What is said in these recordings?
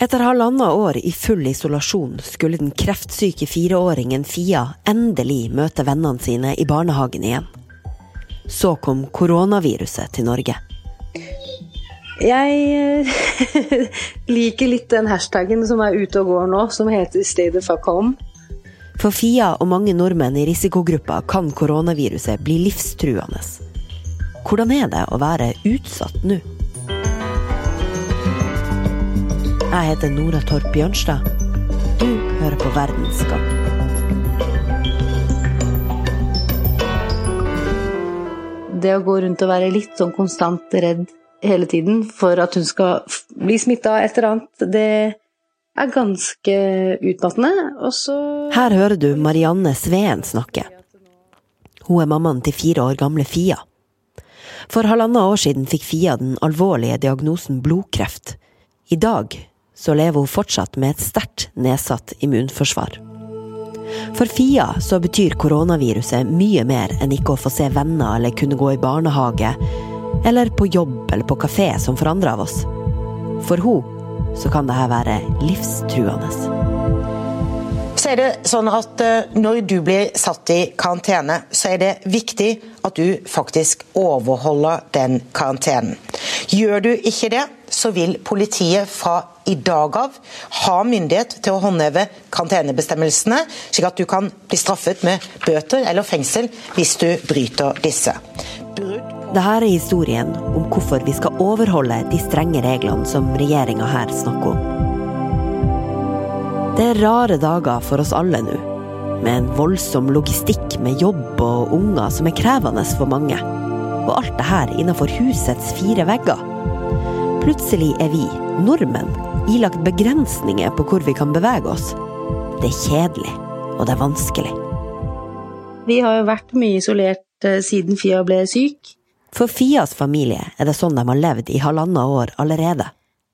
Etter halvannet år i full isolasjon skulle den kreftsyke fireåringen Fia endelig møte vennene sine i barnehagen igjen. Så kom koronaviruset til Norge. Jeg liker litt den hashtagen som er ute og går nå, som heter 'stay the fuck home'. For Fia og mange nordmenn i risikogruppa kan koronaviruset bli livstruende. Hvordan er det å være utsatt nå? Jeg heter Nora Torp Bjørnstad. Du hører på Verdensgang. Det å gå rundt og være litt sånn konstant redd hele tiden for at hun skal bli smitta av et eller annet, det er ganske utmattende. Og så Her hører du Marianne Sveen snakke. Hun er mammaen til fire år gamle Fia. For halvannet år siden fikk Fia den alvorlige diagnosen blodkreft. I dag så lever hun fortsatt med et sterkt nedsatt immunforsvar. For Fia så betyr koronaviruset mye mer enn ikke å få se venner eller kunne gå i barnehage, eller på jobb eller på kafé som for andre av oss. For hun så kan dette være livstruende. Så er det sånn at eh, Når du blir satt i karantene, så er det viktig at du faktisk overholder den karantenen. Gjør du ikke det, så vil politiet fra i dag av ha myndighet til å håndheve karantenebestemmelsene, slik at du kan bli straffet med bøter eller fengsel hvis du bryter disse. Dette er historien om hvorfor vi skal overholde de strenge reglene som regjeringa her snakker om. Det er rare dager for oss alle nå, med en voldsom logistikk med jobb og unger som er krevende for mange. Og alt det her innenfor husets fire vegger. Plutselig er vi, nordmenn, ilagt begrensninger på hvor vi kan bevege oss. Det er kjedelig, og det er vanskelig. Vi har jo vært mye isolert eh, siden Fia ble syk. For Fias familie er det sånn de har levd i halvannet år allerede.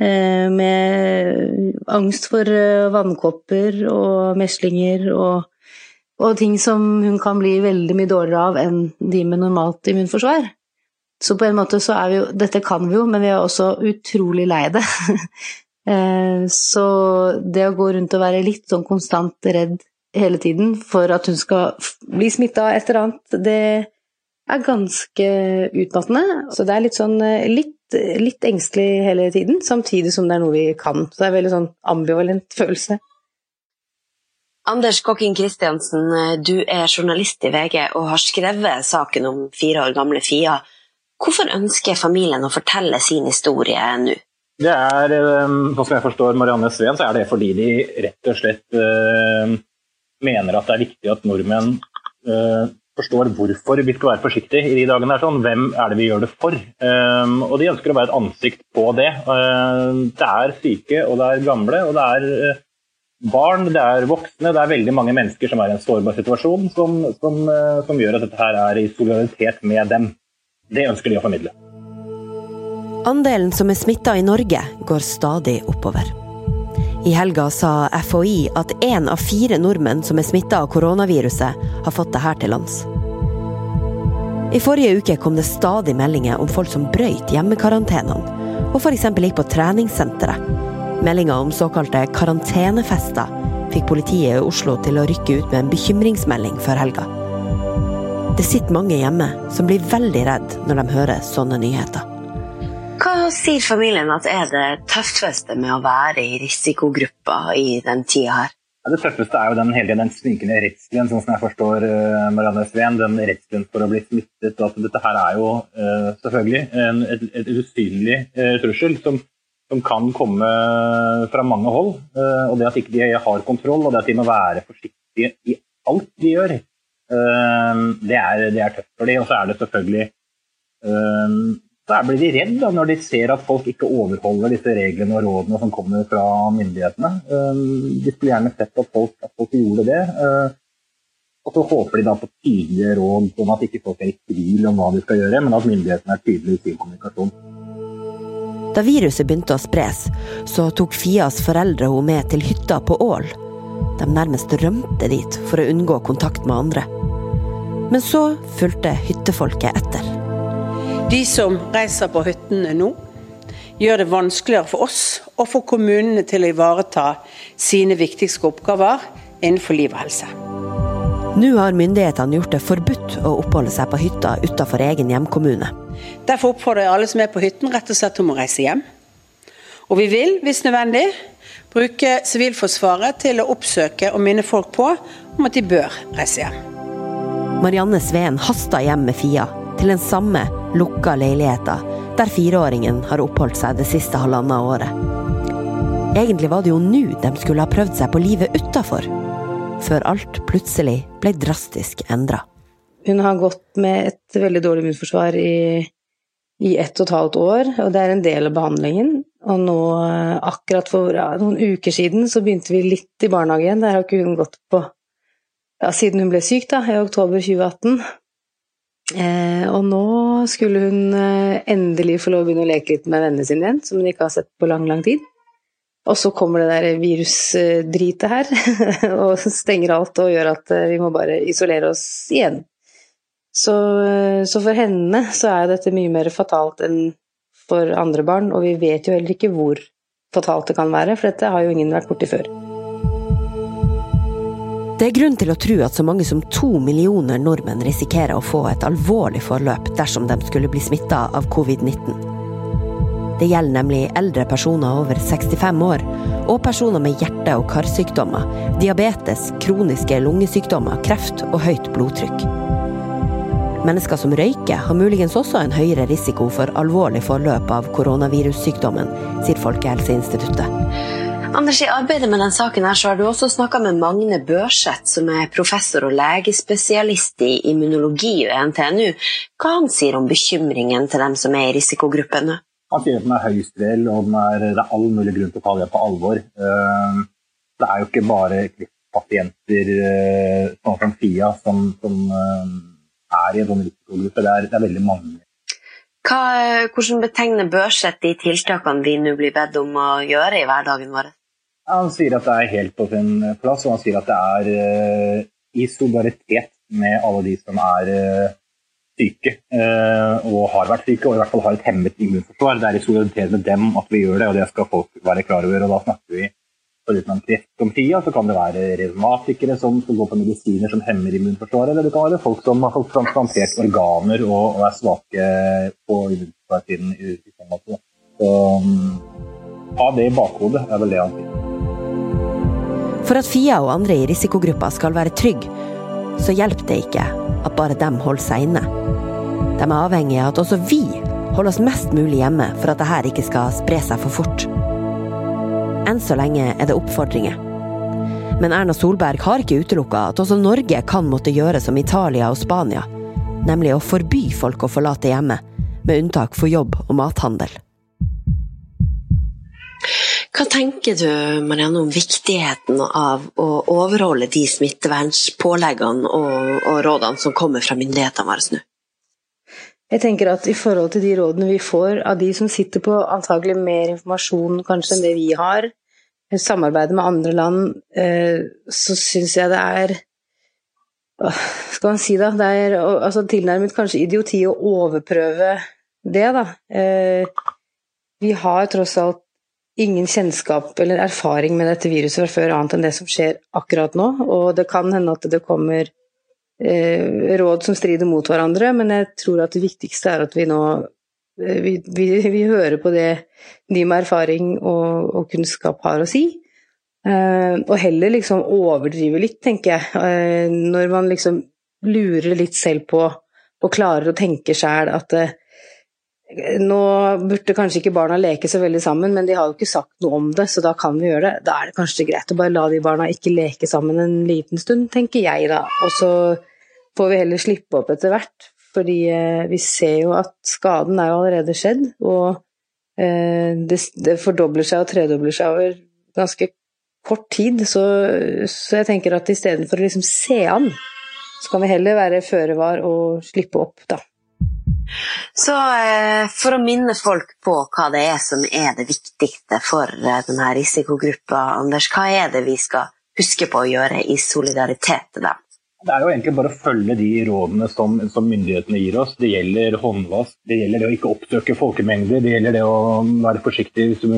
Eh, med angst for eh, vannkopper og meslinger og, og, ting som hun kan bli veldig mye dårligere av enn de med normalt immunforsvar. Så på en måte så er vi jo Dette kan vi jo, men vi er også utrolig lei det. Eh, så det å gå rundt og være litt sånn konstant redd hele tiden for at hun skal bli smitta av et eller annet, det er ganske utmattende. Så det er litt sånn eh, litt, litt, engstelig hele tiden, samtidig som det er noe vi kan. Så det er veldig sånn ambivalent følelse. Anders Kokking Kristiansen, eh, du er journalist i VG og har skrevet saken om fire år gamle Fia. Hvorfor ønsker familien å fortelle sin historie nå? Det er, eh, sånn som jeg forstår Marianne Sveen, så er det fordi de rett og slett uh, mener at det er viktig at nordmenn uh, forstår hvorfor vi skal være forsiktige i de dagene. er sånn, Hvem er det vi gjør det for? Um, og De ønsker å være et ansikt på det. Uh, det er syke, og det er gamle, og det er uh, barn, det er voksne. Det er veldig mange mennesker som er i en sårbar situasjon, som, som, uh, som gjør at dette her er i solidaritet med dem. Det ønsker de å formidle. Andelen som er smitta i Norge, går stadig oppover. I helga sa FHI at én av fire nordmenn som er smitta av koronaviruset, har fått det her til lands. I forrige uke kom det stadig meldinger om folk som brøyt hjemmekarantenene, og f.eks. gikk på treningssenteret. Meldinga om såkalte karantenefester fikk politiet i Oslo til å rykke ut med en bekymringsmelding før helga. Det sitter mange hjemme som blir veldig redd når de hører sånne nyheter. Sier familien at er det tøffeste med å være i risikogruppa i den tida her? Ja, det tøffeste er jo den, hele den snikende redselen, sånn som jeg forstår uh, Marianne Sveen. Den redselen for å bli smittet. At dette her er jo uh, selvfølgelig en, et, et, usynlig uh, trussel som, som, kan komme fra mange hold. og det at ikke de har kontroll, og det at de må være forsiktige i alt de gjør, det er, det, er, tøft for dem. Og så er det selvfølgelig så blir de redd da, når de ser at folk ikke overholder disse reglene og rådene som kommer fra myndighetene. Eh, de skulle gjerne sett at folk, at folk gjorde det. Eh, og så håper de da på tydelige råd, sånn at ikke folk er i tvil om hva de skal gjøre, men at myndighetene er tydelige i sin kommunikasjon. Da viruset begynte å spres, så tok Fias foreldre henne med til hytta på Ål. De nærmest rømte dit for å unngå kontakt med andre. Men så fulgte hyttefolket etter. De som reiser på hyttene nå, gjør det vanskeligere for oss og for kommunene til å ivareta sine viktigste oppgaver innenfor liv og helse. Nå har myndighetene gjort det forbudt å oppholde seg på hytta utenfor egen hjemkommune. Derfor oppfordrer jeg alle som er på hytten rett og slett om å reise hjem. Og vi vil, hvis nødvendig, bruke Sivilforsvaret til å oppsøke og minne folk på om at de bør reise hjem. Marianne Sveen hasta hjem med Fia, til den samme lukka leiligheta der fireåringen har oppholdt seg det siste halvannet året. Egentlig var det jo nå de skulle ha prøvd seg på livet utafor, før alt plutselig ble drastisk endra. Hun har gått med et veldig dårlig immunforsvar i, i ett og et halvt år, og det er en del av behandlingen. Og nå, akkurat for ja, noen uker siden, så begynte vi litt i barnehage igjen. Der har ikke hun gått på ja, siden hun ble syk, da, i oktober 2018. Eh, og nå skulle hun eh, endelig få lov å begynne å leke litt med vennene sine igjen, som hun ikke har sett på lang, lang tid. Og så kommer det der virusdritet her og stenger alt og gjør at eh, vi må bare isolere oss igjen. Så, eh, så for henne så er dette mye mer fatalt enn for andre barn, og vi vet jo heller ikke hvor fatalt det kan være, for dette har jo ingen vært borti før. Det er grunn til å tro at så mange som to millioner nordmenn risikerer å få et alvorlig forløp dersom de skulle bli smitta av covid-19. Det gjelder nemlig eldre personer over 65 år, og personer med hjerte- og karsykdommer, diabetes, kroniske lungesykdommer, kreft og høyt blodtrykk. Mennesker som røyker, har muligens også en høyere risiko for alvorlig forløp av koronavirussykdommen, sier Folkehelseinstituttet. Anders, i arbeidet med denne saken her, så har du også snakka med Magne Børseth, som er professor og legespesialist i immunologi ved NTNU. Hva han sier om bekymringen til dem som er i risikogruppene? Han sier at den er høyst reell, og er, det er all mulig grunn til å ta det på alvor. Eh, det er jo ikke bare pasienter eh, sånn som Fia som, som eh, er i en sånn risikogruppe. Det er, det er veldig mange. Hva, hvordan betegner Børseth de tiltakene vi nå blir bedt om å gjøre i hverdagen vår? Han sier at det er helt på sin plass, og han sier at det er uh, i solidaritet med alle de som er uh, syke uh, og har vært syke, og i hvert fall har et hemmet immunforsvar. Det er i solidaritet med dem at vi gjør det, og det skal folk være klar over. og Da snakker vi foruten om kreft om tida, så kan det være revmatikere som skal gå på medisiner som hemmer immunforsvaret, eller det kan være folk som har fått transplantert organer og, og er svake på immunforsvarssiden. i, i sånn måte. Så um, ha det i bakhodet, er vel det han sier. For at Fia og andre i risikogruppa skal være trygge, så hjelper det ikke at bare dem holder seg inne. De er avhengige av at også vi holder oss mest mulig hjemme for at dette ikke skal spre seg for fort. Enn så lenge er det oppfordringer. Men Erna Solberg har ikke utelukka at også Norge kan måtte gjøre som Italia og Spania, nemlig å forby folk å forlate hjemmet, med unntak for jobb og mathandel. Hva tenker du Marianne, om viktigheten av å overholde de smittevernpåleggene og, og rådene som kommer fra myndighetene våre nå? Jeg tenker at I forhold til de rådene vi får av de som sitter på antagelig mer informasjon kanskje enn det vi har, samarbeidet med andre land, eh, så syns jeg det er skal man si da, det er altså, tilnærmet kanskje idioti å overprøve det, da. Eh, vi har tross alt ingen kjennskap eller erfaring med dette viruset fra før, annet enn det som skjer akkurat nå. Og det kan hende at det kommer eh, råd som strider mot hverandre, men jeg tror at det viktigste er at vi nå eh, vi, vi, vi hører på det de med erfaring og, og kunnskap har å si. Eh, og heller liksom overdrive litt, tenker jeg. Eh, når man liksom lurer litt selv på og klarer å tenke sjæl at eh, nå burde kanskje ikke barna leke så veldig sammen, men de har jo ikke sagt noe om det, så da kan vi gjøre det. Da er det kanskje greit å bare la de barna ikke leke sammen en liten stund, tenker jeg da. Og så får vi heller slippe opp etter hvert, fordi eh, vi ser jo at skaden er jo allerede skjedd, og eh, det, fordobler seg og tredobler seg over ganske kort tid, så, så jeg tenker at istedenfor å liksom se an, så kan vi heller være føre var og slippe opp, da. Så eh, for å minne folk på hva det er som er det viktigste for eh, denne risikogruppa, Anders, hva er det vi skal huske på å gjøre i solidaritet dem? Det er jo egentlig bare å følge de rådene som, som, myndighetene gir oss. Det gjelder håndvask, det gjelder det å ikke oppsøke folkemengder, det gjelder det å være forsiktig hvis du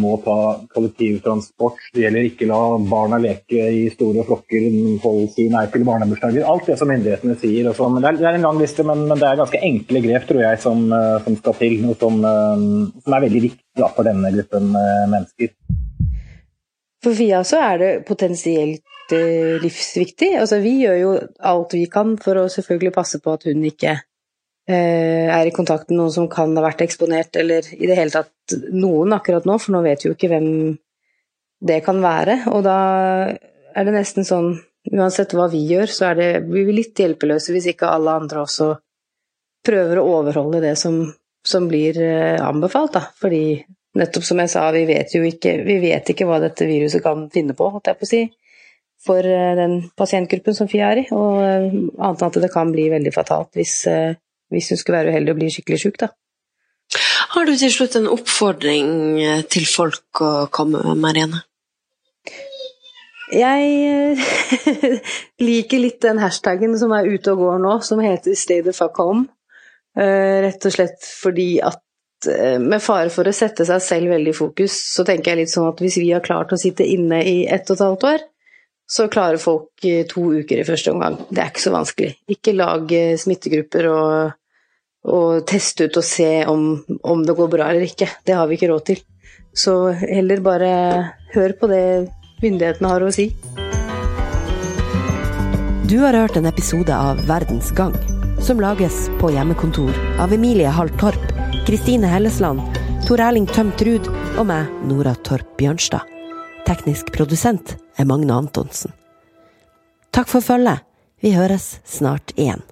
må ta kollektivtransport, det gjelder ikke la barna leke i store flokker, holde si nei til barnebursdager. Alt det som myndighetene sier. Så, det, er, det, er, en lang liste, men, men, det er ganske enkle grep tror jeg, som, eh, som skal til. Noe som, eh, som er veldig viktig da, for denne gruppen eh, mennesker. For Fia så er det potensielt eh, livsviktig. Altså, vi gjør jo alt vi kan for å selvfølgelig passe på at hun ikke eh, er i kontakt med noen som kan ha vært eksponert, eller i det hele tatt noen akkurat nå, for nå vet vi jo ikke hvem det kan være. Og da er det nesten sånn, uansett hva vi gjør, så er det, blir vi litt hjelpeløse hvis ikke alle andre også prøver å overholde det som, som blir eh, anbefalt, da. Fordi nettopp som jeg sa, vi vet jo ikke, vi vet ikke hva dette viruset kan finne på, holdt jeg på å si, for eh, den pasientgruppen som FIA er i. Og eh, annet enn at det kan bli veldig fatalt hvis, eh, hvis hun skulle være uheldig og bli skikkelig sjuk, da. Har du til slutt en oppfordring til folk å komme med, Marianne? Jeg liker litt den hashtagen som er ute og går nå, som heter 'stay the fuck home'. Rett og slett fordi at med fare for å sette seg selv veldig i fokus, så tenker jeg litt sånn at hvis vi har klart å sitte inne i ett og et halvt år, så klarer folk to uker i første omgang. Det er ikke så vanskelig. Ikke lag eh, smittegrupper og, og teste ut og se om, om, det går bra eller ikke. Det har vi ikke råd til. Så heller bare hør på det myndighetene har å si. Du har hørt en episode av Verdens gang, som lages på hjemmekontor av Emilie Hall Torp Kristine Hellesland, Tor Erling Tømt Ruud og meg, Nora Torp Bjørnstad. Teknisk produsent er Magne Antonsen. Takk for følget. Vi høres snart igjen.